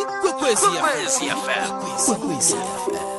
ikwekwezi fm ikwekwezi fm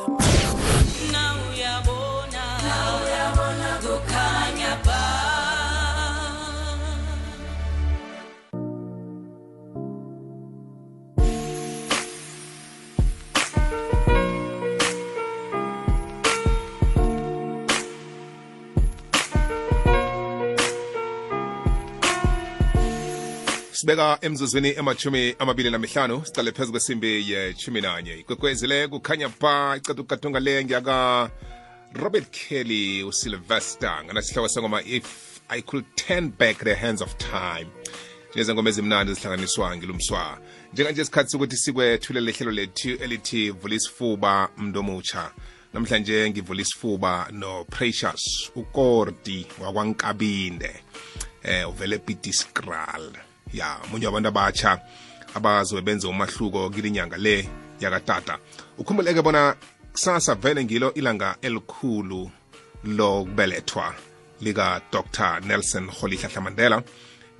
sibeka emzuzwini emachumi amabili namihlanu sicale phezu kwesimbi yechumi nanye ikwekwezile kukhanya pa iceda ukukatunga le ngiyaka robert kelly usylvester nganasihloko sengoma if i could turn back the hands of time. Njengezengoma ezimnandi zihlanganiswa ngilumswa njenganje isikhathi sokuthi sikwethulele hlelo lethu elithi vulisifuba mntu omutsha namhlanje ngivula isifuba no-precious ukordi wakwankabinde eh uvele pitiscral ya munye wabantu abatsha abazobe benze umahluko kilinyanga le yakatata ukhumbuleke bona kusasa vele ngilo ilanga elikhulu lokubelethwa lika-dr nelson rholihlahla mandela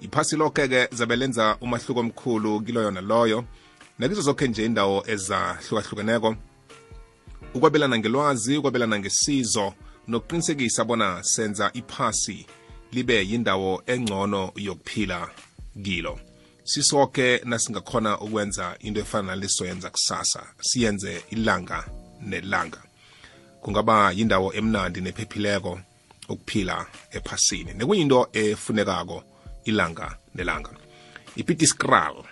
iphasi lokeke zabe lenza umahluko omkhulu kiloyo naloyo loyo nakizo zokhe nje indawo ezahlukahlukeneko. Ukwabelana ngelwazi ukwabelana ngesizo nokuqinisekisa bona senza iphasi libe yindawo engcono yokuphila kilo. Sisoke nasingakhona ukwenza into efana nalesizoyenza kusasa siyenze ilanga nelanga. Kungaba yindawo emnandi nephephileko ukuphila ephasini. Nekuyinto efunekako ilanga nelanga. Ipitiscral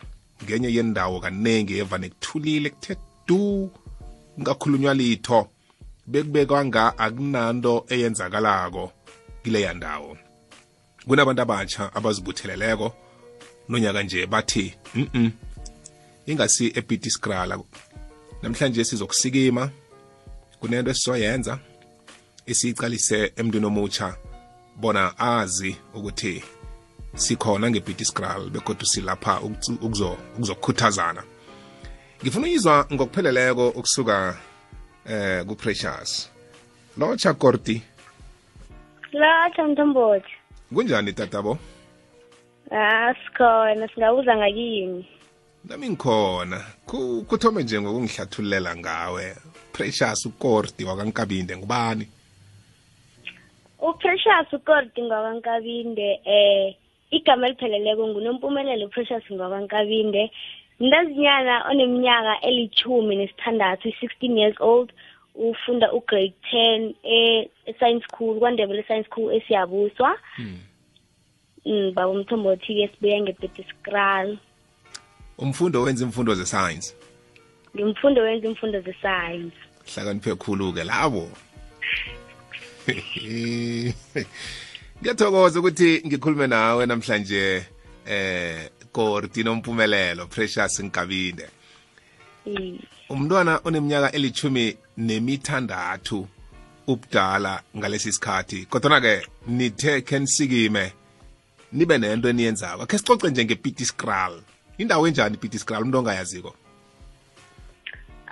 ngenye yendawo kaningi evane kuthulile kuthe du kungakhulunywa litho. Bekubekwanga akunanto eyenzakalako kileya ndawo. Kunabantu abatsha abazibutheleleko nonyaka nje bathi mm ingasi epitiscral namhlanje sizokusikima kunento esizoyenza esiyicalise emntwini omutsha bona azi ukuthi sikhona ngepitiscral bekodwa silapha ukuzokhuthazana. Ngifuna uyizwa ngokupheleleko ukusuka eh kuprecious. Lotsha korti. Latha Mthombothi. kunjani tatabo? Ah sikhona singabuza ngakini. nami ngikhona. Ku- kuthome nje ngokungihlathululela ngawe. Precious ukorti wakankabinde ngubani? uPrecious uKordi ngwakankabinde eh igama elipheleleko ngunompumelelo uPrecious ngwakankabinde ndazinyana oneminyaka elithumi nesithandathu i-16 years old ufunda ugrade 10 e science school kwandebele science school esiyabuswa. Mm baba umthombothi ke sibuya ngepetiscral umfundo wenza imfundo ze-science? Ngimfundo wenza imfundo ze-science. Hlakaniphe khulu-ke labo. Ngiyathokoza ukuthi ngikhulume nawe namhlanje eh korti nompumelelo precious nkabinde. Mm. umntwana oneminyaka elithumi nemithandathu ubudala ngalesi sikhathi kodwana-ke nithe khe nisikime nibe nento eniyenzako. Khe sicoce nje ngepitiscral indawo enjani ipitiscral umuntu ongayaziko?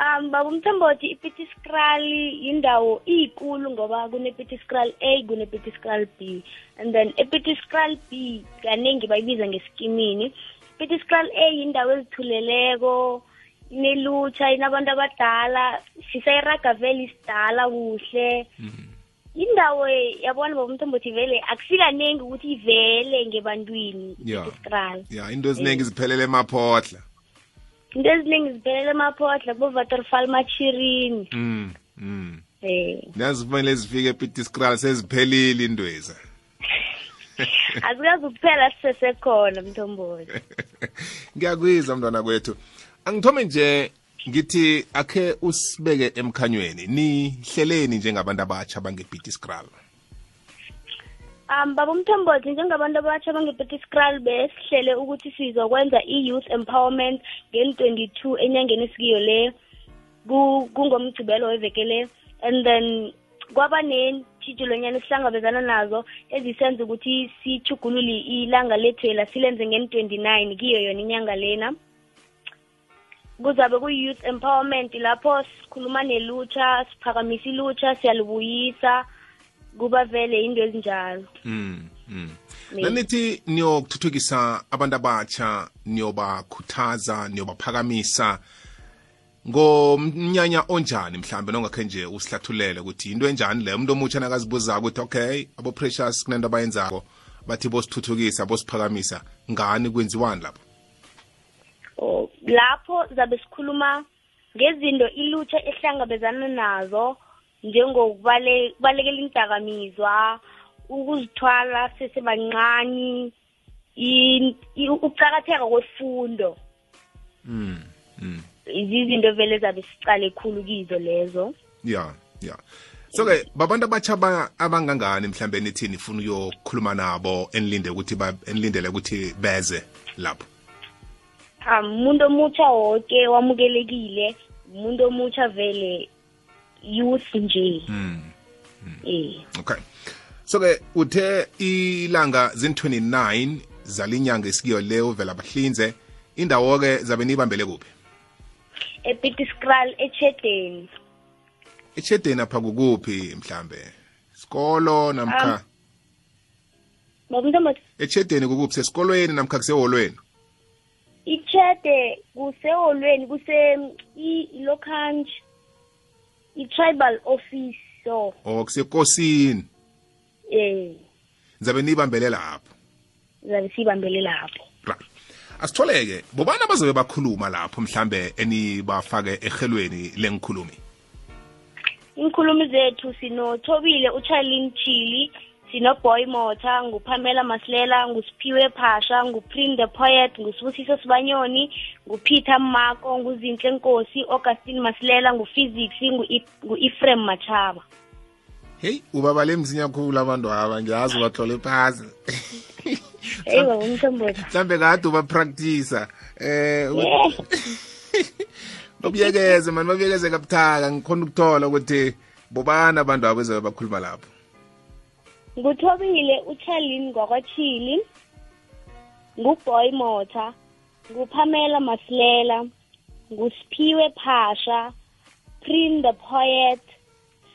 Um baba umthombothi iPitiscral yindawo iyikulu ngoba kunePitiscral A kunePitiscral B. And then ePitiscral B kaningi bayibiza ngesikimini. iPitiscral A yindawo ezithuleleko inelutsha inabantu abadala. Sisayiraga vele isidala kuhle. Indawo yabona baba umthombothi vele akusikaningi ukuthi ivele ngebantwini Ya. iPitiscral ya into eziningi ziphelele emaphodla. Into eziningi ziphelele emaphodla kubo-waterfall machirini mm, mm. eh. Nazi kufanele zifike epitiscral seziphelile indweza azikazi kuphela sisesekhona mthombothi. Ngiyakwiza mntwana kwethu. Angithome nje ngithi akhe usibeke emkhanyweni nihleleni njengabantu abatsha bangepitiscral um baba umthombothi njengabantu abatsha bangepetiscral besihlele ukuthi sizokwenza i-youth empowerment ngeni-twenty-two enyangeni esikiyo le ku- kungomgcibelo weveke le. And then kwaba nentshijilonyana esihlangabezana nazo ezisenza ukuthi sichugulule ilanga lethwela silenze ngeni-twenty-nine kiyo yona inyanga lena. Kuzabe kuyi-youth empowerment lapho sikhuluma nelutsha siphakamisa ilutsha siyalibuyisa kuba vele into ezinjalo. Mm, mm. Nanithi niyokuthuthukisa abantu abatsha niyobakhuthaza niyobaphakamisa? Ngomnyanya onjani mhlambe nongakhe nje usihlathulele ukuthi into enjani le? Umuntu omutsha nakazibuza ukuthi okay abo precious kunento abayenzako bathi bosithuthukisa bosiphakamisa ngani kwenziwani lapho? Oh, lapho zabe sikhuluma ngezinto ilutsha ehlangabezana nazo njengokubalekela indakamizwa ukuzithwala sesebancane in- i- ukuqakatheka kwefundo mm. mm. izinto vele zabe sicale khulu kizo lezo ya ya so ke babantu abatsha aba- abangangani mhlambe nithi nifuna uyokhuluma nabo enilinde ukuthi enilindele ukuthi beze lapho umuntu omutsha woke wamukelekile umuntu omutsha vele youth nje. Eh okay. So ke uthe ilanga zin-29 zalinyanga esikiyo le uvela bahlinze indawo ke zabe niyibambele kuphi? Epitiscral echedeni echedeni apha kukuphi mhlambe? Sikolo namkha babuntombi echedeni kukuphi? Sesikolweni namkha kuseholweni? Ichede kuseholweni kuse i- ilokhanje i-tribal office so. Or kusekosini. Eh zabe niyibambele lapho. Zabe siyibambele lapho. Right. Asitholeke bobani abazobe bakhuluma lapho mhlambe enibafake ehelweni lengikhulumi? Inkhulumi zethu sinothobile ucharlin chili. Sinoboy motha ngupamela masilela ngusiphiwe phasha nguprin the poet ngusibusiso sibanyoni ngupeter mako nguzinhle nkosi augustine masilela nguphysics ngu- ngu-efrem machaba. Heyi ubabale msinya khulu abantu aba ngiyazi ubahlole phasi. Mhlambe kade ubapractisa eh Yeah. babuyekeze mani babuyekeze kabuthaka ngikhona ukuthola ukuthi bobani abantu abo ezabe bakhuluma lapho nguthobile ucharlin ngwakwachili nguboy mota ngupamela masilela ngusiphiwe phasha prin the poet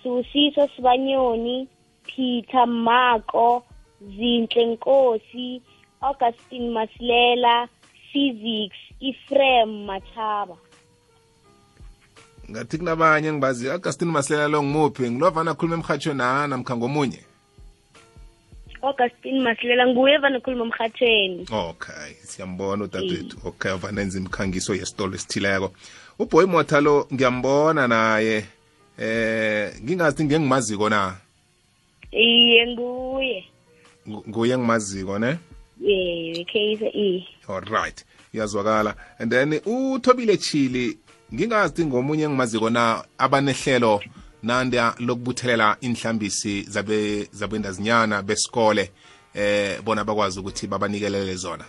susiso sibanyoni peter mako zinhle nkosi augustine masilela physics efrem machaba ngathi kunabanye ngibazi augustine masilela lo ngimuphi? Ngilovana akhuluma emhatshweni na namkha ngomunye? Augustine masilela nguye vanakhuluma emhathweni. Okay siyambona udadewethu okay vanenza imikhangiso yesitolo esithileko. Uboy mota lo ngiyambona naye. Eh ngingazi ngeke ngimaziko na? Iye nguye. Ngu- nguye engimaziko ne? Yeah case e alright iyazwakala. And then uthobile chili ngingazi ngomunye engimaziko na abanehlelo nanda lokubuthelela inhlambisi zabe zabendazinyana besikole eh bona bakwazi ukuthi babanikelele zona.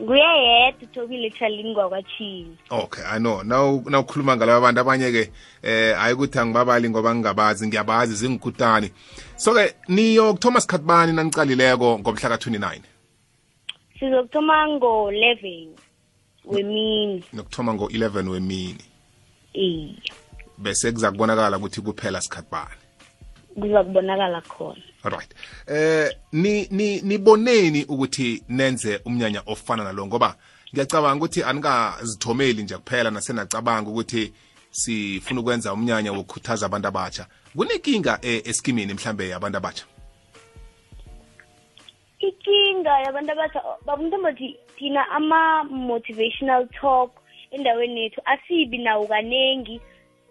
Nguye yedwa uthobile charlin ngwakwachili okay i know. Now nawukhuluma ngalabo abantu abanye ke eh hayi ukuthi angibabali ngoba ngingabazi ngiyabazi zingikutani so ke niyokuthoma sikhathi bani nanicalileko ngomhla ka-29 sizokuthoma ngo-11 wemini. Nokuthoma ngo-11 wemini. Iye bese kuza kubonakala ukuthi kuphela sikhathi bani. Kuzakubonakala khona. Right eh ni ni niboneni ukuthi nenze umnyanya ofana nalo ngoba ngiyacabanga ukuthi anikazithomeli nje kuphela nasenacabanga ukuthi sifuna ukwenza umnyanya wokukhuthaza abantu abatsha. Kunenkinga esikimini eskimini mhlambe yabantu abatsha? Inkinga yabantu abatsha babuntombathi thina ama-motivational talk endaweni yethu asibi nawo kanengi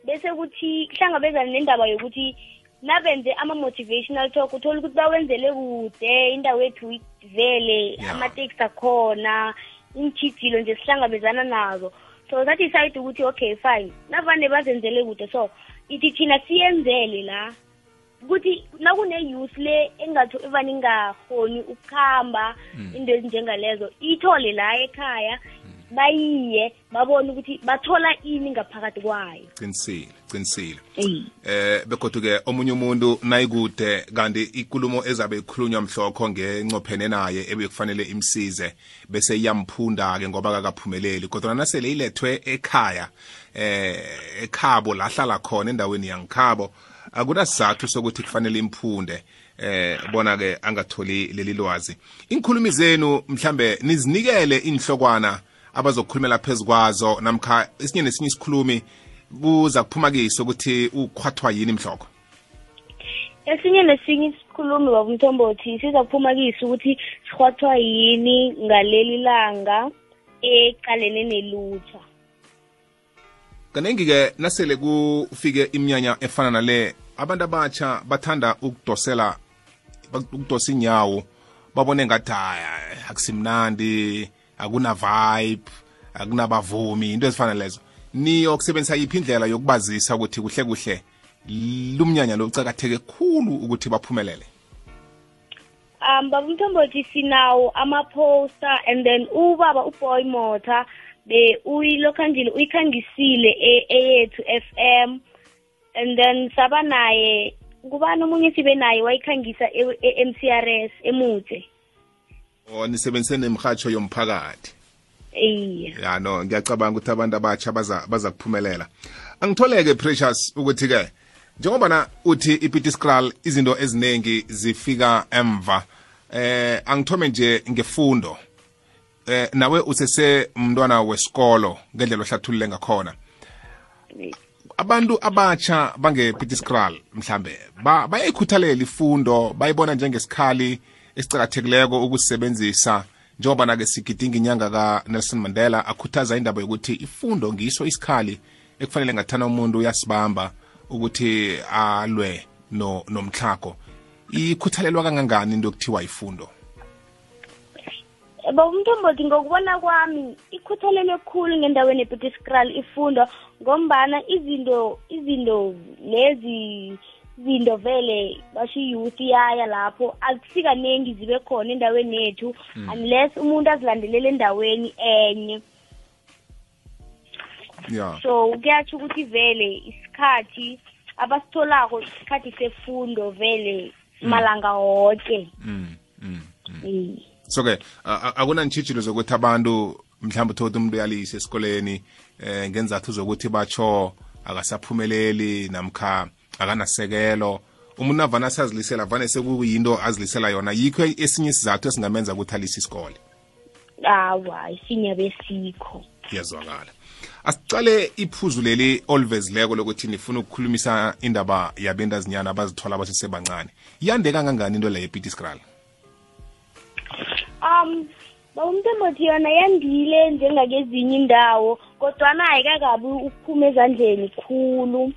bese kuthi kuhlangabezana nendaba yokuthi nabenze ama-motivational talk uthola ukuthi bawenzele kude indawo yethu vele Yeah. amateksi akhona iintshijilo nje sihlangabezana nazo. So sathi decide ukuthi okay fine navane bazenzele kude. So ithi thina siyenzele la ukuthi nakune-youth le engathi evane ingahoni ukuhamba into ezinjengalezo ithole la ekhaya bayiye babone ukuthi bathola ini ngaphakathi kwayo. Qinisile qinisile. Eh begodu-ke omunye umuntu nayikude kanti ikulumo ezabe ikhulunywa mhlokho ngencophene naye ebekufanele imsize bese iyamphunda-ke ngoba kakaphumeleli kodwa nasele ilethwe ekhaya eh ekhabo lahlala khona endaweni yangikhabo akunasizathu sokuthi kufanele imphunde eh bona ke angatholi leli lwazi. Inkhulumi zenu mhlambe nizinikele inhlokwana abazokhulumela phezukwazo namkha esinye nesinye isikhulumi kuza kuphuma kiso ukuthi ukhwathwa yini imhloko esinye nesinye isikhulumi babumthombothi siza kuphuma kiso ukuthi sihwathwa yini ngaleli langa ecalene nelutsha kaningi-ke nasele kufike iminyanya efana nale abantu abatsha bathanda ukudosela ukudosa inyawo babone ngathi hayi akusimnandi. Akuna vibe akunabavumi into ezifana lezo. Niyo kusebenzisa yiphi indlela yokubazisa ukuthi kuhle kuhle lumnyanya lo ucakatheke khulu ukuthi baphumelele? Um baba umthombothi sinawo ama-poster and then ubaba uboy motor be uyilokhanjile uyikhangisile e- eyethu FM and then saba naye kubani omunye sibe naye wayikhangisa e-MCRS emude o nisebenzise nemhatsho yomphakathi. Iye ya no ngiyacabanga ukuthi abantu abatsha baza baza kuphumelela. Angitholeke precious ukuthi-ke njengoba na uthi ipiti scral izinto eziningi zifika emva eh angithome nje ngefundo eh nawe usese umntwana wesikolo ngendlela ohlathulule ngakhona. Abantu abatsha bangepitiscral mhlambe bayayikhuthalela ifundo bayibona njengesikhali esicakathekileko ukusebenzisa njengoba nake sigidinga inyanga ka-nelson mandela akhuthaza indaba yokuthi ifundo ngiso isikhali ekufanele ngathana umuntu uyasibamba ukuthi alwe no nomtlhago. Ikhuthalelwa kangangani into yokuthiwa ifundo? Baba umthombothi ngokubona kwami ikhuthalelwe khulu ngendaweni epitiscral ifundo ngombana izinto izinto lezi zinto vele basho i-youth yaya lapho akusikaningi zibe khona endaweni yethu unless umuntu azilandelele endaweni enye. Ya. So kuyatsho ukuthi vele isikhathi abasitholako isikhathi sefundo vele malanga wonke mm, mm. Mm. so ke akunantshijilo zokuthi abantu mhlawumbe uthothi umuntu uyalisa esikoleni eh ngenzathu zokuthi batsho akasaphumeleli namkha akanasekelo. Umuntu avane asazilisela vane sekuyinto azilisela yona yikho esinye isizathu esingamenza ukuthi alise isikole. Awa isinya besikho iyazwakala. Asicale iphuzu leli olivezileko lokuthi nifuna ukukhulumisa indaba yabendazinyana abazithola basesebancane yande kangangani into leyo epitiscral um bawumthombothi yona yandile njengakezinye indawo kodwana ayikakabi ukuphuma ezandleni khulu.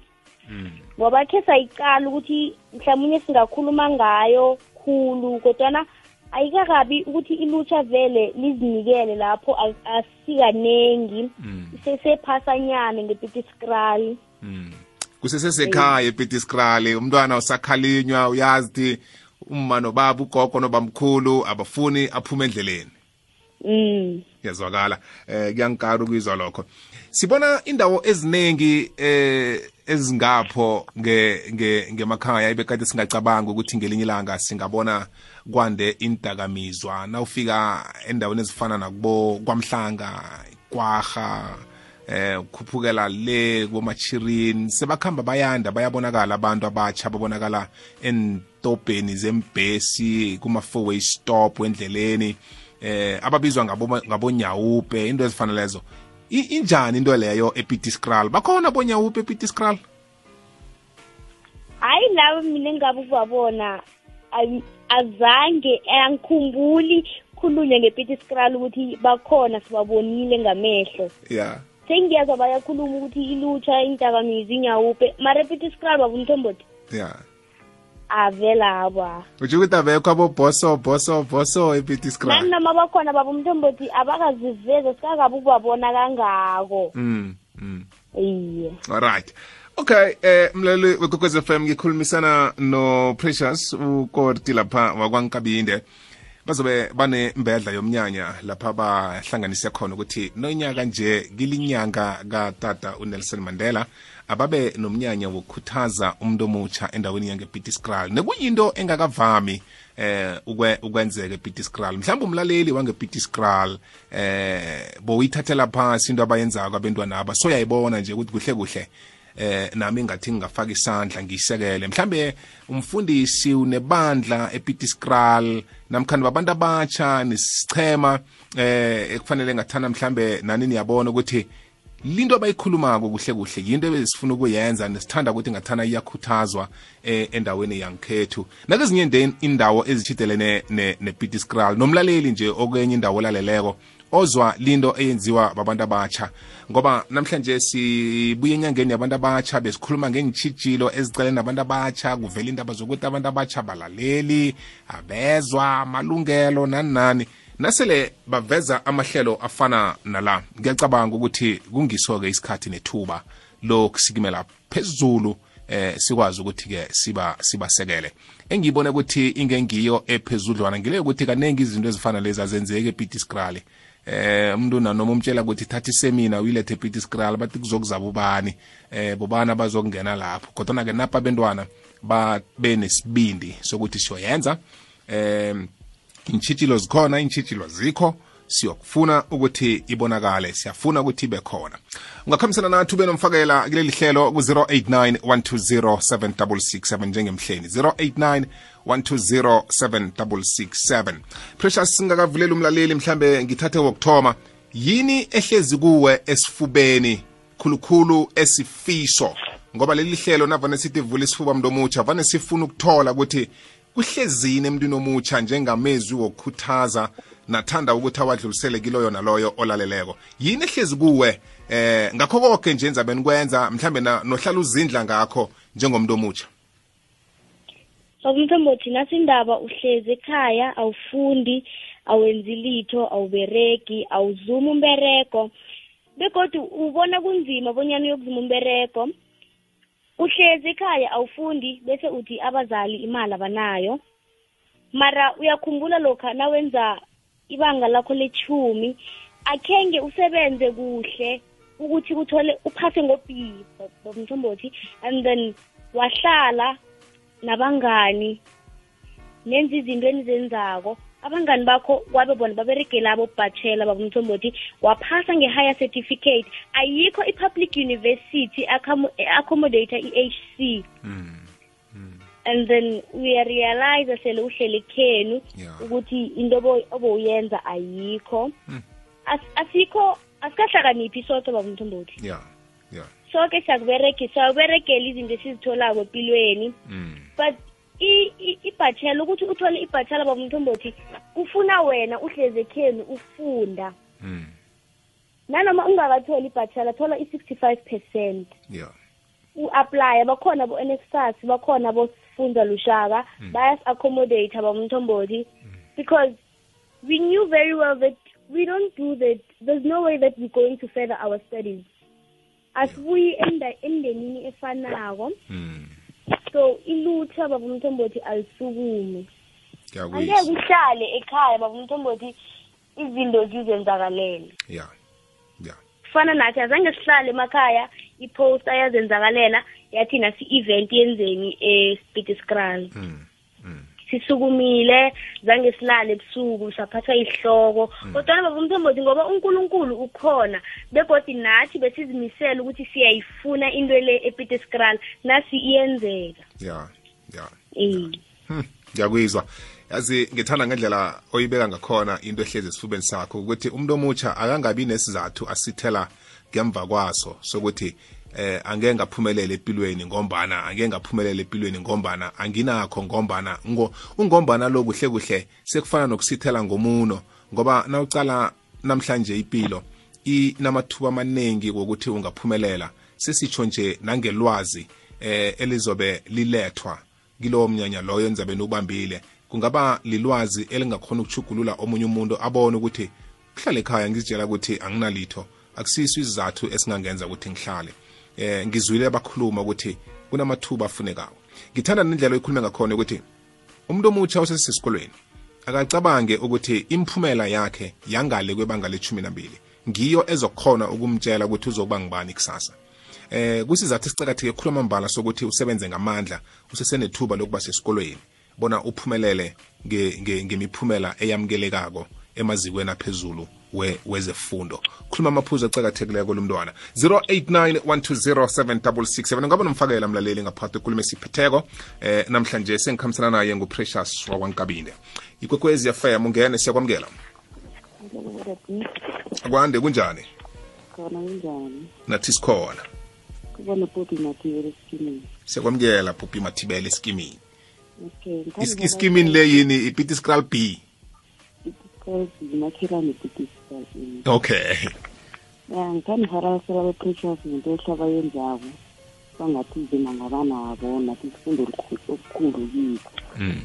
Ngoba khe sayiqala ukuthi mhlawumunye singakhuluma ngayo khulu kodwana ayikakabi ukuthi ilutsha vele lizinikele lapho as- asikanengi. Isesephasanyana ngepitiscral Mm. kusesesekhaya epitiscral umntwana usakhalinywa uyazi ukuthi umma nobaba ugogo nobamkhulu abafuni aphume endleleni. Mm. Yazwakala eh kuyangikara ukuyizwa lokho. Sibona indawo eziningi eh ezingapho nge nge ngemakhaya ibekade singacabanga ukuthi ngelinye ilanga singabona kwande indakamizwa. Nawufika endaweni ezifana nakubo kwamhlanga kwaha eh ukhuphukela le komachirini sebakhamba bayanda bayabonakala abantu abatsha babonakala entobheni zembhesi kuma-fourway stop endleleni eh ababizwa ngabo- ngabonyawupe into ezifana lezo. Injani into leyo epitiscral bakhona bonyawupe epitiscral hayi labo mina engabe ukubabona azange angikhumbuli khulunywa ngepitiscral ukuthi bakhona sibabonile ngamehlo. Ya. Sengiyazwa bayakhuluma ukuthi ilutsha intakamizi inyawupe mara epitiscral babumthombothi ya. Avela aba. Utsho ukuthi abekho aboboso boso boso nani epitiscral noma bakhona babumthombothi abakaziveza sikakabi ukubabona kangako. Mm mm. Iye. Alright. Okay eh mlaleli wekwekwez FM ngikhulumisana no Precious ukorti lapha wakwankabinde. Bazobe banembedla yomnyanya lapha bahlanganise khona ukuthi nonyaka nje kilinyanga katata uNelson Mandela. Ababe nomnyanya wokukhuthaza umuntu omutsha endaweni yangepitiscral nekuyinto engakavami eh ukwe- ukwenzeka epitiscral mhlawumbe umlaleli wangepitiscral eh bowuyithathela phasi into abayenzako abantwana aba. So yayibona nje ukuthi kuhle kuhle eh nami ngathi ngingafaka isandla ngiyisekele. Mhlambe umfundisi unebandla ePitiscral namkhani babantu abatsha nesichema eh ekufanele ngathana mhlambe nani niyabona ukuthi linto abayikhulumako kuhle kuhle yinto ebesifuna ukuyenza nesithanda ukuthi ngathana iyakhuthazwa eh, endaweni yangikhethu nakezinye indawo ezitshidelene nepitiscral nomlaleli nje okwenye indawo olaleleko ozwa linto eyenziwa babantu abatsha ngoba namhlanje sibuye enyangeni yabantu abatsha besikhuluma ngentshijilo ezicaleni nabantu abatsha kuvela indaba zokuthi abantu abatsha balaleli abezwa amalungelo nani nani nasele baveza amahlelo afana nala. Ngiyacabanga ukuthi kungiso-ke isikhathi nethuba lokusikimela phezulu eh sikwazi ukuthi-ke siba sibasekele. Engiyibone ukuthi ingengiyo ephezudlwana ngile ukuthi kaningi izinto ezifana lezi azenzeki epitiscral eh umuntu nanoma umtshela ukuthi thatha isemina uyilethe epitiscral bathi kuzokuzaba ubani? Eh bobana bazokungena lapho? Kodwa-ke napha abentwana babe nesibindi sokuthi siyoyenza. Eh intshitshilo zikhona intshitshilo zikho siyokufuna ukuthi ibonakale siyafuna ukuthi ibe khona. Ungakhambisana nathi ube nomfakela kuleli hlelo ku-089 1207667 njengemhleni 089 1207667 precious singakavulela umlaleli mhlambe ngithathe wokuthoma yini ehlezi kuwe esifubeni khulukhulu esifiso? Ngoba leli hlelo navane sithi vula isifuba mntu omutsha vane sifuna ukuthola ukuthi kuhlezini emntwini omutsha njengamezwi wokukhuthaza nathanda ukuthi awadlulisele kiloyo naloyo olaleleko. Yini ehlezi kuwe? Eh ngakho konke nje enzabe nikwenza mhlambe nohlala uzindla ngakho njengomuntu omutsha. Babumthombothi nasi indaba uhlezi ekhaya awufundi awenzi litho awuberegi awuzuma umberego begodu ubona kunzima bonyana uyokuzuma umberego. Uhlezi ekhaya awufundi bese uthi abazali imali abanayo. Mara uyakhumbula lokha nawenza ibanga lakho lechumi akhenge usebenze kuhle ukuthi uthole uphase ngo-B bomthombothi and then wahlala nabangani nenza izinto enizenzako. Abangani bakho kwabe bona baberegela abo bachelor babumthombothi waphasa nge-higher certificate ayikho i-public university accommodate i-hc mm. Mm. and then uyarealize sele uhlele khenu yeah. ukuthi into obowuyenza ayikho mm. As, asikho asikahlakaniphi soke babumthombothi yeah. yeah. soke siyakuberegisa siyakuberegela izinto esizitholako empilweni mm. but ibhatshela ukuthi uthole ibhatshela babumthombothi kufuna wena uhlezi ekheni ufunda mm. nanoma ungakatholi ibhatshela thola i-65 percent yeah. u-aplya bakhona bo-nsfas bakhona bosifunda lushaka Mm. bayasi-accommodate babumthombothi because we knew very well that we don't do that there's no way that we're going to further our studies asibuyi enda- emndenini efanako mm. So ilutha babumthombothi alisukume angeke uhlale ekhaya babumthombothi izinto zizenzakalele yeah yeah kufana nathi azange sihlale emakhaya ipost ayazenzakalela yathi nasi-event yenzeni espitiscral mm. Mm. Sisukumile zange silale ebusuku saphathwa ihloko kodwana baba umthombothi ngoba unkulunkulu ukhona begodi nathi besizimisele ukuthi siyayifuna into le epitiscral nasi iyenzeka. Yeah yeah eh ngiyakuyizwa yazi ngithanda ngendlela oyibeka ngakhona into ehlezi esifubeni sakho ukuthi umuntu omutsha akangabi nesizathu asithela ngemva kwaso sokuthi eh angeke ngaphumelela empilweni ngombana angeke ngaphumelela empilweni ngombana anginakho ngombana. Ngo ungombana lo kuhle kuhle sekufana nokusithela ngomuno. Ngoba nawucala namhlanje impilo inamathuba amaningi wokuthi ungaphumelela. Sesitsho nje nangelwazi eh elizobe lilethwa kilowo mnyanya loyo enzabe niwubambile. Kungaba lilwazi elingakhona ukuchugulula omunye umuntu abone ukuthi kuhlale ekhaya ngizitshela ukuthi anginalitho. Akusiso isizathu esingangenza ukuthi ngihlale. Eh ngizwile abakhuluma ukuthi kunamathuba afunekayo. Ngithanda nendlela oyikhulume ngakhona ukuthi umuntu omutsha osesesikolweni akacabange ukuthi imphumela yakhe yangale kwebanga lechumi nambili. Ngiyo ezokhona ukumtshela ukuthi uzokuba ngibani kusasa eh kusizathu esicakatheke khuluma mbala sokuthi usebenze ngamandla usesenethuba lokuba sesikolweni. Bona uphumelele nge- nge- ngemiphumela eyamukelekako emazikweni aphezulu wezefundo khuluma amaphuzu acakathekileko lomntwana 0891207667 ngabe nomfakela mlaleli ngaphakathi ekulumo esiphetheko eh namhlanje sengikhambisana naye nguprecious wakwankabinde ikwekwezi yafam ungene siyakwamukela. Kwande kunjani? Khona kunjani? Nathi sikhona. Kubona popi mathibele esikimini. Siyakwamukela bhubhi mathibele esikimini. Okay iskimini le yini? Ipiti scral b because ngumakhelwane budisisakini okay. Ya ngithandiharasela bepressures into ehla bayenzako bangathi zina ngabanabo nathi sifunde okukhulu kikho hmm.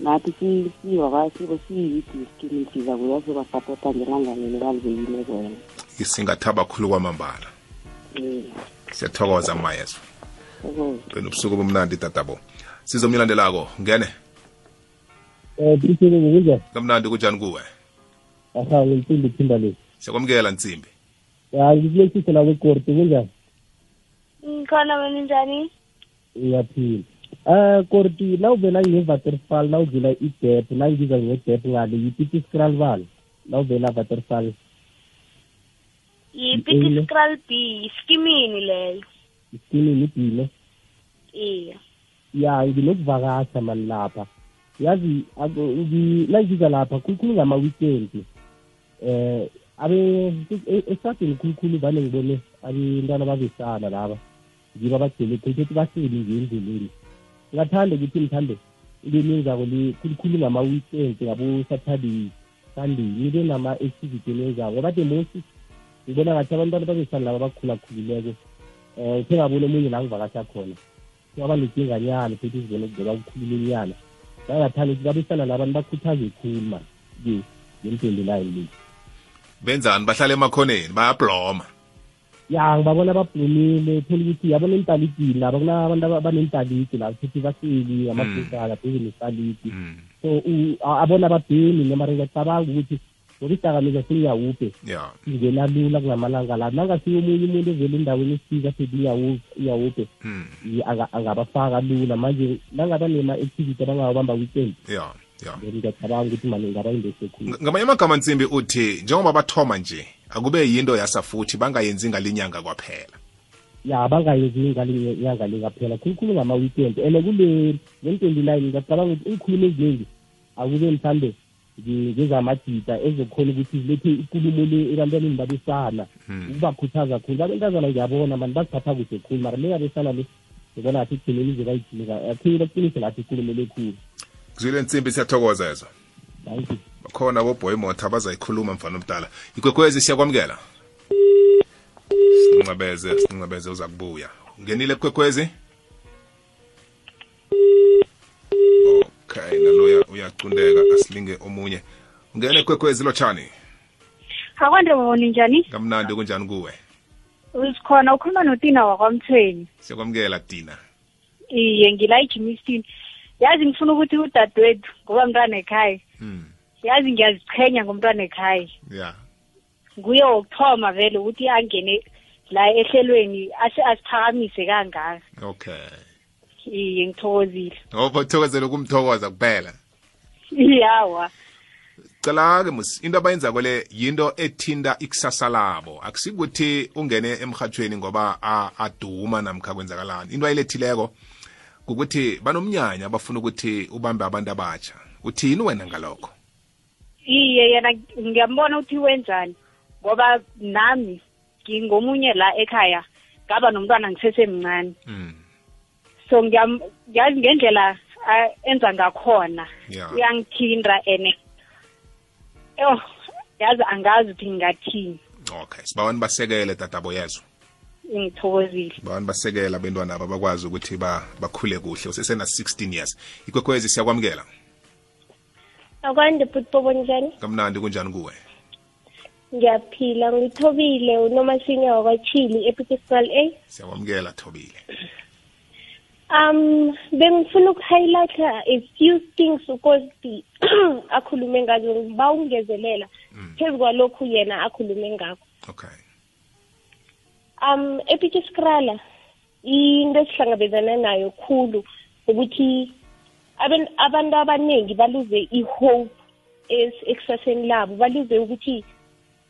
nathi siwabasibo siyidi isikini siza kuyasobasapota ngelanga leli balibeyile kwena singathaba khulu kwamambala. siyathokoza mayeso. Qina ubusuku bomnandi tatabo. Sizomnyelandelako ngene. Eh Brisbane ngokunjani? kamnandi kunjani kuwe Aha ngimphinde phinda le. siyakwamukela nsimbi Ya ngikulekise la kwekorti kunjani? khona wena njani Iyaphila. Eh korti la uvela ngeVaterfall la uvela iDep la ngiza ngeDep ngale yipithi scral bani. La uvela Vaterfall yipiti Ile. scral b iskimini leyo iskini nibhile. iya Ya nginokuvakasha mani lapha. Yazi ako- ngi la ngiza lapha kukhulu ngama weekend. Eh abe esatini khulukhulu vane ngibone abantwana babesana laba ngiba bagcele ukuthi bahleli nje endleleni ngathanda ukuthi mthande into zako le khulukhulu ngama-weekend ngabo-saturday sunday nibe nama-activity enenzako kade mosi ngibona ngathi abantwana babesana laba bakhulakhulileko um khe ngabona omunye la ngivakasha khona kwaba nedinganyana futhi sizibone kuvela kukhulula inyana bangathanda ukuthi babesana labantu bakhuthaze khulu mani ke ngemtwenty nine le. Benzani bahlala emakhoneni bayabloma. Ya ngibabona bablumile thola ukuthi yabona entalidini laba kunabantu aba- abanentalidi la futhi bahleli amabhesana pheze nestalidi Mm, so u- a- abona ababhemi nemara ngiyacabanga ukuthi ngoba idakamizwa sengiyawuphe ya ingena lula kulamalanga la. Nangasiyo omunye umuntu ovela endaweni esifika sethi iyawuphe mm, angabafaka lula. Manje nangaba nema-activity abangawabamba weekend. Then ngiyacabanga ukuthi mani ngaba khulu ngamanye amagama nsimbi uthi njengoba bathoma nje akube yinto yasa futhi bangayenzi ngalinyanga kwaphela ya bangayenzi ngalinyanga le kaphela khulukhulu ngama-weekend and kule ngen-twenty nine ngiyacabanga ukuthi iinkhulumo eziningi akube mhlambe ngezamadida ezokhona ukuthi zilethe ikulumo le ebantwaneni babesana ukubakhuthaza khulu. Abentazana ngiyabona mani baziphatha kuhle khulu mara le yabesana le ngibona ngathi ekugcineni ize bayigcine akhe baqinise ngathi ikulumo le khulu. Kuzwile nsimbi siyathokoza yezo thank you. Bakhona boboy motha bazayikhuluma mfana omdala. Ikwekwezi siyakwamukela sincebeze sincebeze uza kubuya. Ngenile kwekwezi okay naloya uyacundeka asilinge omunye. Ungene kwekwezi lotshani akwande babona njani? Kamnandi kunjani kuwe? Usikhona ukhuluma notina wakwamthweni. Siyakwamukela dina iye ngila ejimisini yazi ngifuna ukuthi udadewethu ngoba mntwana ekhaya. Hmm. yazi ngiyazichenya ngomntwana ekhaya. Ya. Nguye wokuthoma vele ukuthi angene la ehlelweni asiphakamise kangaka. Okay. Iye ngithokozile. Obothokozela ukumthokoza kuphela. Iyawa. Cela-ke mus into abayenzako le yinto ethinta ikusasa labo. Akusikuthi ungene emhathweni ngoba aduma namkha kwenzakalani. Into ayilethileko kukuthi banomnyanya bafuna ukuthi ubambe abantu abatsha uthini wena ngalokho? Iye yena ngiyambona ukuthi wenzani ngoba nami ngingomunye la ekhaya ngaba nomntwana ngisesemncane. Mm. So ngiyam- ngiyazi ngendlela ah, enza ngakhona. Ya. uyangithinda and oh yazi angazi ukuthi ngingathini. Okay sibawani basekele tatabo yezo ngithokozile. Bawani basekela abentwana aba bakwazi ukuthi ba, bakhule kuhle. Usesena 16 years. Ikwekwezi siyakwamukela? Akwande futhi bobonjani kamnandi kunjani kuwe? Ngiyaphila ngithobile. Unomasinya wakwachili epitiscal a? Siyakwamukela thobile. Um bengifuna ukuhighlighta a few things ukuthi akhulume ngazo ngiba ungezelela phezu kwalokhu yena akhulume ngakho. Okay. Um epitiskrala into esihlangabezana nayo khulu ukuthi abantu abaningi baluze i-hope ekusaseni labo. Baluze ukuthi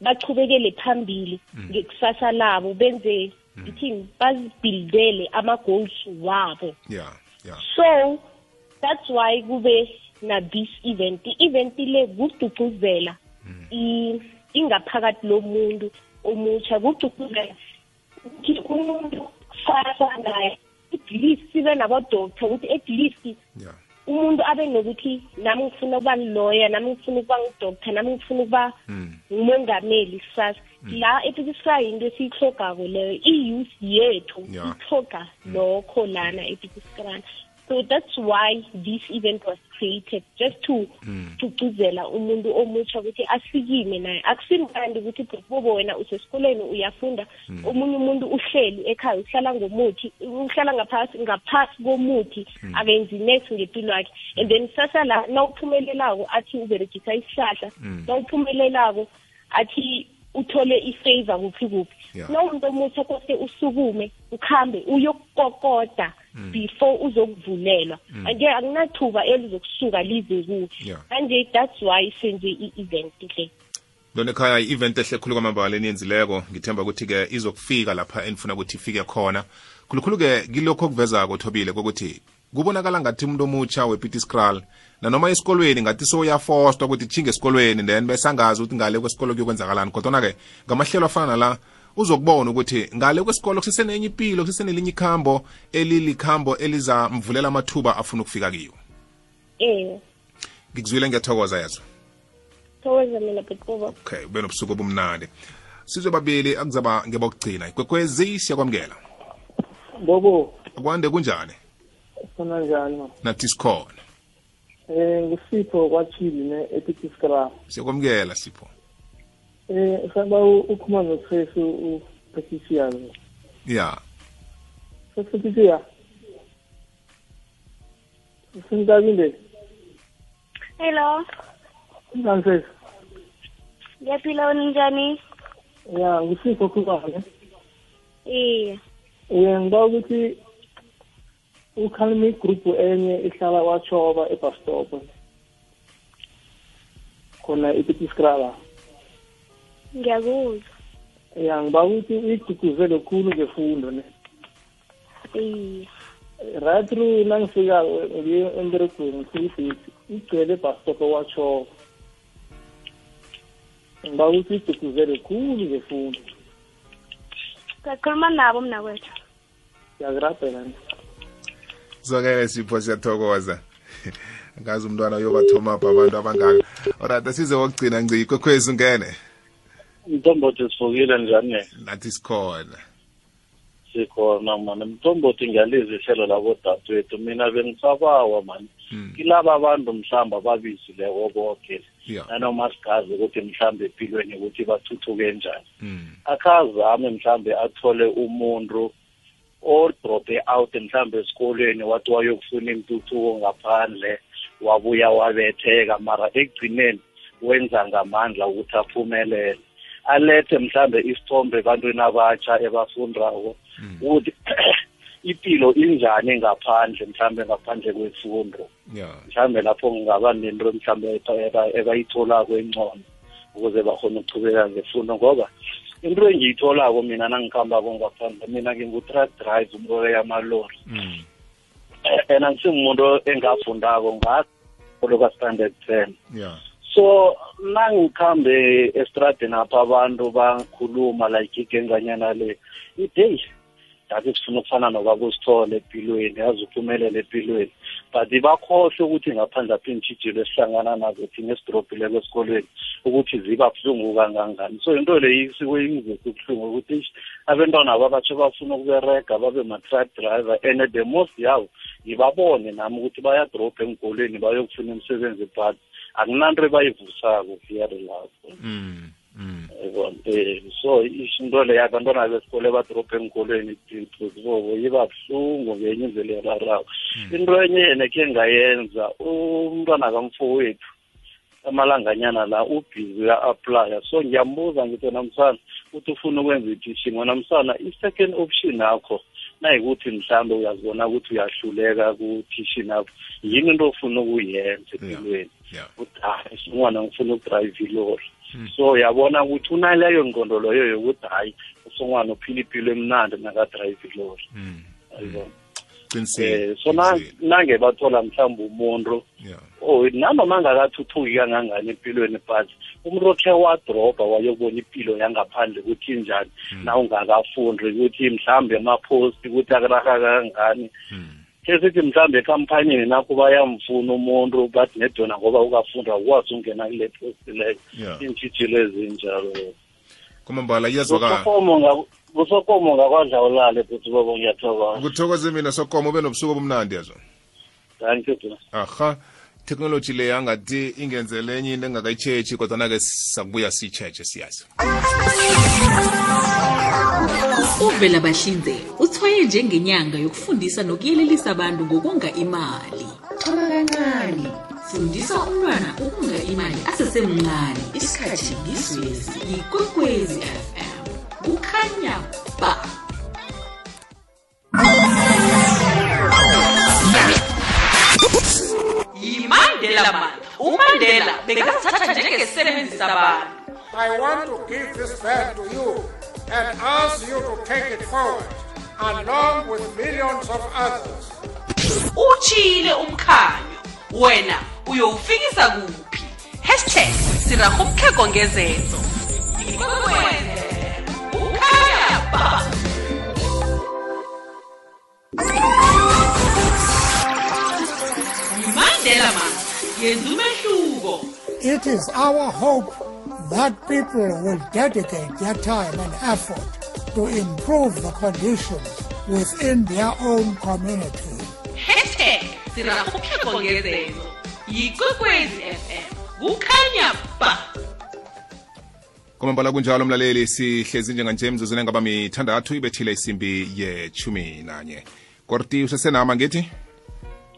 bachubekele phambili ngekusasa labo benze ngithini bazibhildele ama-goals wabo. Yeah yeah. So that's why kube na this event. I-event le kuducuzela i- ingaphakathi lomuntu omutsha kuducuzela ukuthi umuntu kusasa naye at least sibe nabodoktor ukuthi at least yeah. Umuntu abe nokuthi nami ngifuna ukuba lawyer nami ngifuna ukuba ngudoktor nami ngifuna ukuba Mm. ngumongameli kusasa la epitisra yinto esiyihlogako leyo i-youth yethu Yeah. ihloga lokho lana epitiskrana so that's why this event was created just to tugcizela umuntu omutsha ukuthi asikime naye. Akusimnandi ukuthi bobo wena usesikolweni uyafunda omunye umuntu uhleli ekhaya uhlala ngomuthi uhlala ngaphasi ngaphasi komuthi akenzi next ngempilo yakhe and then sasa la nawuphumelelako athi uberegisa isihlahla nawuphumelelako athi uthole i-favor kuphi kuphi. Yeah. nawumuntu omutsha kose usukume ukhambe uyokukokoda before uzokuvulelwa. Anje akunathuba elizokusuka lize kuwe. Yeah. manje that's why senze i-event le. Lona ekhaya i-event ehle khulu kwamambala eniyenzileko ngithemba ukuthi-ke izokufika lapha enifuna ukuthi ifike khona. Khulukhulu-ke kilokho okuvezako thobile kokuthi kubonakala ngathi umuntu omutsha wepiti scral nanoma esikolweni ngathi soyafostwa ukuthi chinge esikolweni then besangazi ukuthi ngale kwesikolo kuyokwenzakalani. Kodwana-ke ngamahlelo afana nala uzokubona ukuthi ngale kwesikolo kusesenenye impilo kusesenelinye ikhambo elilikhambo elizamvulela amathuba afuna ukufika kiyo eh ngikuzwile ngiyathokoza yazo. Thokoza mina bekuba okay ube nobusuku obumnandi. Sizwe babili akuzaba ngebokugcina ikwekwezi siyakwamukela. Bobo, akwande kunjani ufuna njani nathi sikhona Eh ngusipho kwathili ne Epitiskra. siyakwamukela sipho Eh saba ukhuma noSesu uPatricia. ya Patricia. Sindabinde. hello Njani Sesu? ngiyaphila wena njani Ya ngusipho khuma ne. iye Eh ngiba ukuthi ukhalimi group enye ihlala wachoba ebus stop. Khona Epitiskra la. ngiyakuzwa Ya ngiba ukuthi uyigcugcuzele khulu ngefundo ne. right through nangifika emberegweni ngifika igcwele ibhastop watsho ngiba ukuthi igcugcuzele khulu ngefundo ngakhuluma nabo mna kwethu ngiyazirabhela ni zwakele sipho siyathokoza. Ngazi umntwana uyobathoma apha abantu abangaka. Orat asize wokugcina ngci ikwekhwezi ungene. Mthombothi sivukile njani? Nathi sikhona. Sikhona mani. Mthombothi ngiyaliza ihlelo labodadewethu. Mina bengisabawa mani. Kilaba abantu mhlawumbe ababizileko boke. Ya. Nanoma sigazi ukuthi mhlawumbe empilweni ukuthi bathuthuke njani. Mm. akazame mhlawumbe athole umuntu odrope out mhlawumbe esikolweni wathi wayokufuna intuthuko ngaphandle wabuya wabetheka. Mara ekugcineni wenza ngamandla ukuthi aphumelele. Alethe mhlambe isithombe ebantwini abatsha ebafundako ukuthi impilo injani ngaphandle mhlambe ngaphandle kwefundo. Mhlambe lapho kungaba nento mhlambe eba- ebayitholako engcono ukuze bakhone ukuchubeka ngefundo ngoba into engiyitholako mina nangikhambako ngaphandle mina ngingu-truck drive umrolo yamalori. Mm. and angisimuntu engafundako ngakolo ka-standard ten. Ya so nangikhambe estradeni apha abantu bakhuluma like igenganyana le ideyi ngathi sifuna ukufana nobaba usithole empilweni yazi uphumelele empilweni but bakhohlwe ukuthi ngaphandle apha iintshijilo esihlangana nazo thina esidrobhileko esikolweni ukuthi ziba buhlungu kangangani so into le isike ingizwise ubuhlungu ukuthi ish abentwana babatsho bafuna ukuberega babe ma-truck driver and the most yabo ngibabone nami ukuthi bayadrobha enkolweni bayokufuna imisebenzi but akunanto ebayivusako here lapho Mm. Mm. yabona eh so into leyo abantwana besikole badrobha enkolweni zibobo iba buhlungu ngenye indlela erarako into enye yena khe ngayenza umntwana kamfowethu amalanganyana la ubhizi uya-aplya so ngiyambuza ngithi namsana ukuthi ufuna ukwenza i-teaching namsana i-second option yakho nayikuthi mhlawumbe uyazibona ukuthi uyahluleka ku-teaching yakho yini into ofuna ukuyenza empilweni? Ya ukuthi hayi umwana ngifuna ukudrive ilori. So yabona ukuthi unaleyo ngqondo loyo yokuthi hayi usongwana uphila impilo emnandi nakadrayive ilori ayibona. Eh so na- nange bathola mhlawumbe umuntu oh nanoma angakathuthuki kangangani empilweni but umuntu okhe wadrobha wayobona impilo yangaphandle ukuthi injani. Na ungakafundi ukuthi mhlawumbe emaphosti ukuthi akuraha kangani ke sithi mhlawumbe ekhampanini nakho bayamfuna umuntu bathi nedona ngoba ukafunda ukwazi ungena kule posti leyo. Yeah. ezinjalo. Kumambala iyazwakala busokomo ngakwadla ulale futhi bobo ngiyathokoza. Kuthokoze mina sokomo ube nobusuku obumnandi yazo. Thank you aha technology le angathi ingenzele enye into engakayitshetshi kodwana-ke sakubuya siyitsheje siyazi. Uvela bahlinze njengenyanga yokufundisa nokuyelelisa abantu ngokonga imali. Thoma kancane. Fundisa umntwana ukonga imali asesemncane isikhathi ngizwezi yikwekwezi fm kukhanya ba. Yimandela mandla umandela bekazithatha njengesebenzi sabantu I want to give this band to you and ask you to take it forward along with millions of others. utshile umkhanyo. Wena uyowufikisa kuphi? Hashtag siraha umkheko ngezenzo ukhanya ba It is our hope that people will dedicate their time and effort to improve the conditions within their own community. hashtag yikwekwezi fm kukhanya ba. Kwamambala kunjalo mlaleli sihlezi njenganje emzuzweni engaba mithandathu ibethile isimbi yechumi nanye. Korti usesenama ngithi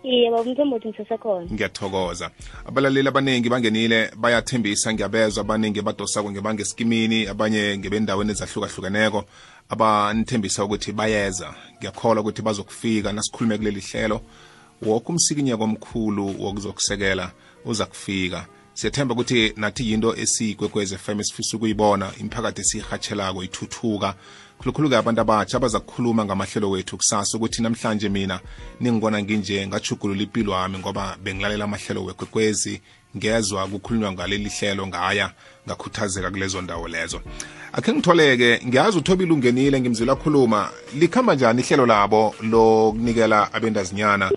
iye babumthombothi ngisasekhona ngiyathokoza. Abalaleli abaningi bangenile bayathembisa ngiyabezwa abaningi badosako ngebangesikimini abanye ngebendaweni ezahlukahlukeneko. Abanithembisa ukuthi bayeza. Ngiyakholwa ukuthi bazokufika nasikhulume kuleli hlelo. Woke umsikinyeko omkhulu wokuzokusekela uza kufika siyathemba ukuthi nathi yinto esiyikwekwez FM esifisa ukuyibona imiphakathi esiyihatshelako ithuthuka. Khulukhulu-ke abantu abatsha abaza kukhuluma ngamahlelo wethu kusasa ukuthi namhlanje mina ningibona nginje ngajugulula impilo wami ngoba bengilalela amahlelo wekwekwezi. Ngezwa kukhulunywa ngaleli hlelo ngaya ngakhuthazeka kulezo ndawo lezo. Akhe ngitholeke ngiyazi uthobile ungenile ngimzwela khuluma likhamba njani ihlelo labo lokunikela abendazinyana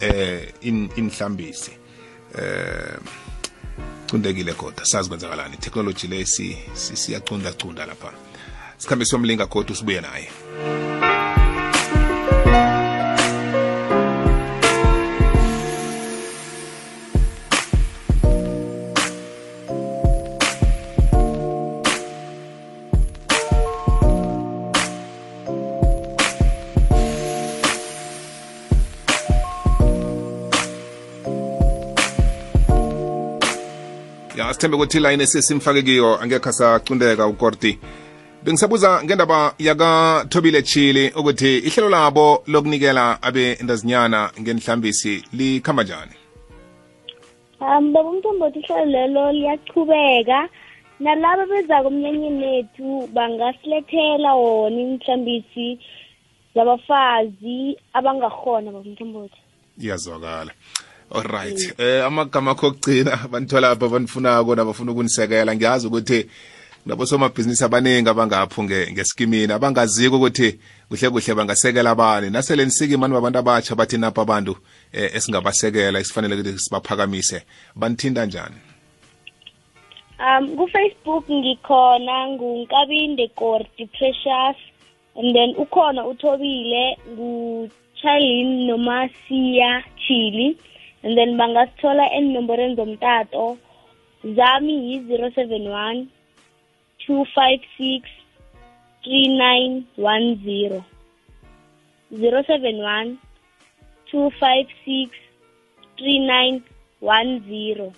eh in inhlambisi eh cundekile kodwa sazi kwenzakalani. Technology le si si- siyacunda cunda lapha. Sikhambe siyomlinga kodwa sibuye naye. Ya sithembe ukuthi line esesimfake kiyo angekho sacundeka ukorti. Bengisabuza ngendaba yakathobile chili ukuthi ihlelo labo lokunikela abendazinyana ngenhlambisi likhamba njani? Um babumthombothi ihlelo lelo liyachubeka nalaba bezako emnyanyeni nethu bangasilethela wona imhlambisi zabafazi abangakhona babumthombothi iyazwakala. Alright eh amagama akho okugcina banithola apha banifunako nabafuna ukunisekela ngiyazi ukuthi nabosomabhizinisi abaningi abangapho nge- ngeskimini abangaziko ukuthi kuhle kuhle bangasekela abani nasele nisikimani babantu abatsha bathi napha abantu eh, esingabasekela esifanele ukuthi sibaphakamise. Banithinta njani? Um kufacebook ngikhona ngunkabinde kordi precious and then ukhona uthobile ngucharlin nomasiya chili and then bangasithola enomborweni zomtato zami yi-zero seven one two five six three nine one zero. zero seven one two five six three nine one zero.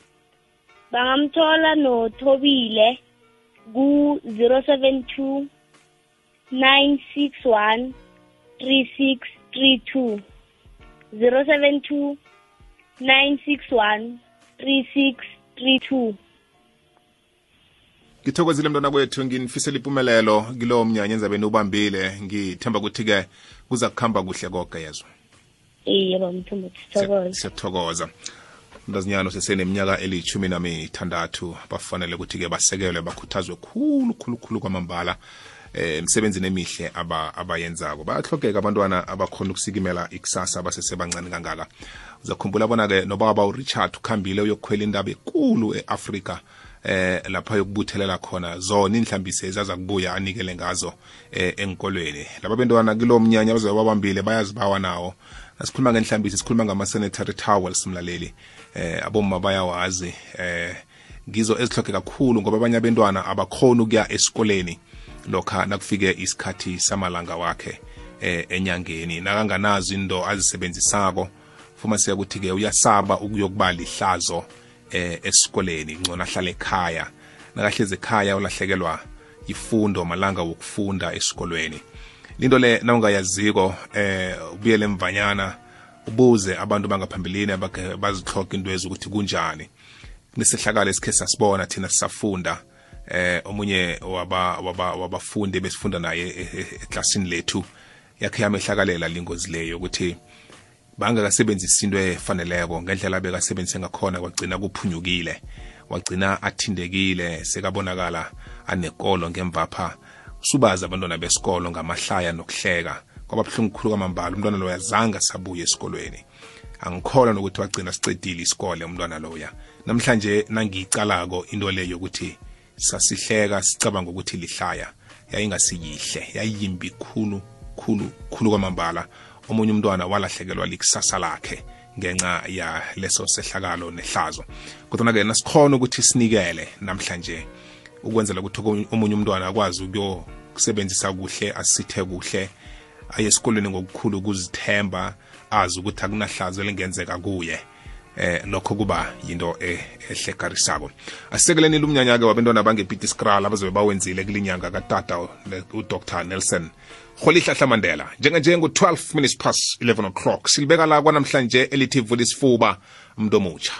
Bangamthola nothobile ku-072 961 3632 072 961 3632 ngithokozile mntwana kwethu nginifisela impumelelo kilowo mnyanya enzabeni ubambile ngithemba ukuthi-ke kuza kuhamba kuhle koke yezwa iye bamthumba sithokoze siyathokoza. Mntazinyana seseneminyaka eliyishumi namithandathu bafanele ukuthi-ke basekelwe bakhuthazwe khulu khulu khulu kwamambala eh emsebenzini emihle aba abayenzako. Bayahlogeka abantwana abakhona ukusikimela ikusasa abasesebancane kangaka. Uzakhumbula bona-ke nobaba urichard ukhambile uyokukhwela indaba ekulu e-afrika. Eh lapha yokubuthelela khona zona inhlambise ezaza kubuya anikele ngazo eh enkolweni laba bentwana kilo mnyanya bazobe babambile bayazibawa nawo. Asikhuluma ngenhlambise sikhuluma ngama-sanitary towels mlaleli. Eh abomma bayawazi. Eh ngizo ezihloke kakhulu ngoba abanye abentwana abakhona ukuya esikoleni lokha nakufike isikhathi samalanga wakhe eh enyangeni. Nakanganazo into azisebenzisako fuma siya ukuthi-ke uyasaba ukuyokuba lihlazo. Eh esikoleni ngcono ahlale ekhaya nakahlezi ekhaya ulahlekelwa ifundo malanga wokufunda esikolweni. Into le nawungayaziko eh ubuyele emvanyana ubuze abantu bangaphambilini abakhe bazihloga into ezukuthi kunjani. Kunesehlakalo esikhe sasibona thina sisafunda eh omunye waba waba wabafundi besifunda naye eklasini lethu yakhe yamehlakalela lingozi leyo ukuthi bangakasebenzisi into efaneleko ngendlela bekasebenzise ngakhona kwagcina kuphunyukile wagcina athindekile sekabonakala anekolo ngemvapha. Subazi abantwana besikolo ngamahlaya nokuhleka kwaba buhlungu khulu kwamambala. Umntwana loya zange sabuye esikolweni. Angikholwa nokuthi wagcina sicedile isikole umntwana loya. Namhlanje nangiyicalako into leyo yokuthi sasihleka sicabanga ukuthi lihlaya yayingasiyihle yayimbi khulu khulu khulu kwamambala. Omunye umntwana walahlekelwa likusasa lakhe ngenxa ya leso sehlakalo nehlazo. Kodwa-ke nasikhona ukuthi sinikele namhlanje ukwenzela ukuthi omunye umntwana akwazi ukuyokusebenzisa kuhle asithe kuhle aye esikolweni ngokukhulu ukuzithemba azi ukuthi akunahlazo elingenzeka kuye. Eh lokho kuba yinto ehlekarisako. Asisekeleni lumnyanya-ke wabentwana bangepeter skral abazobe bawenzile kulinyanga katata udr nelson. Holihlahla mandela njenganje ngu-12 minutes past 11 o'clock. Silibeka la kwanamhlanje elithi vula isifuba mntu omutsha.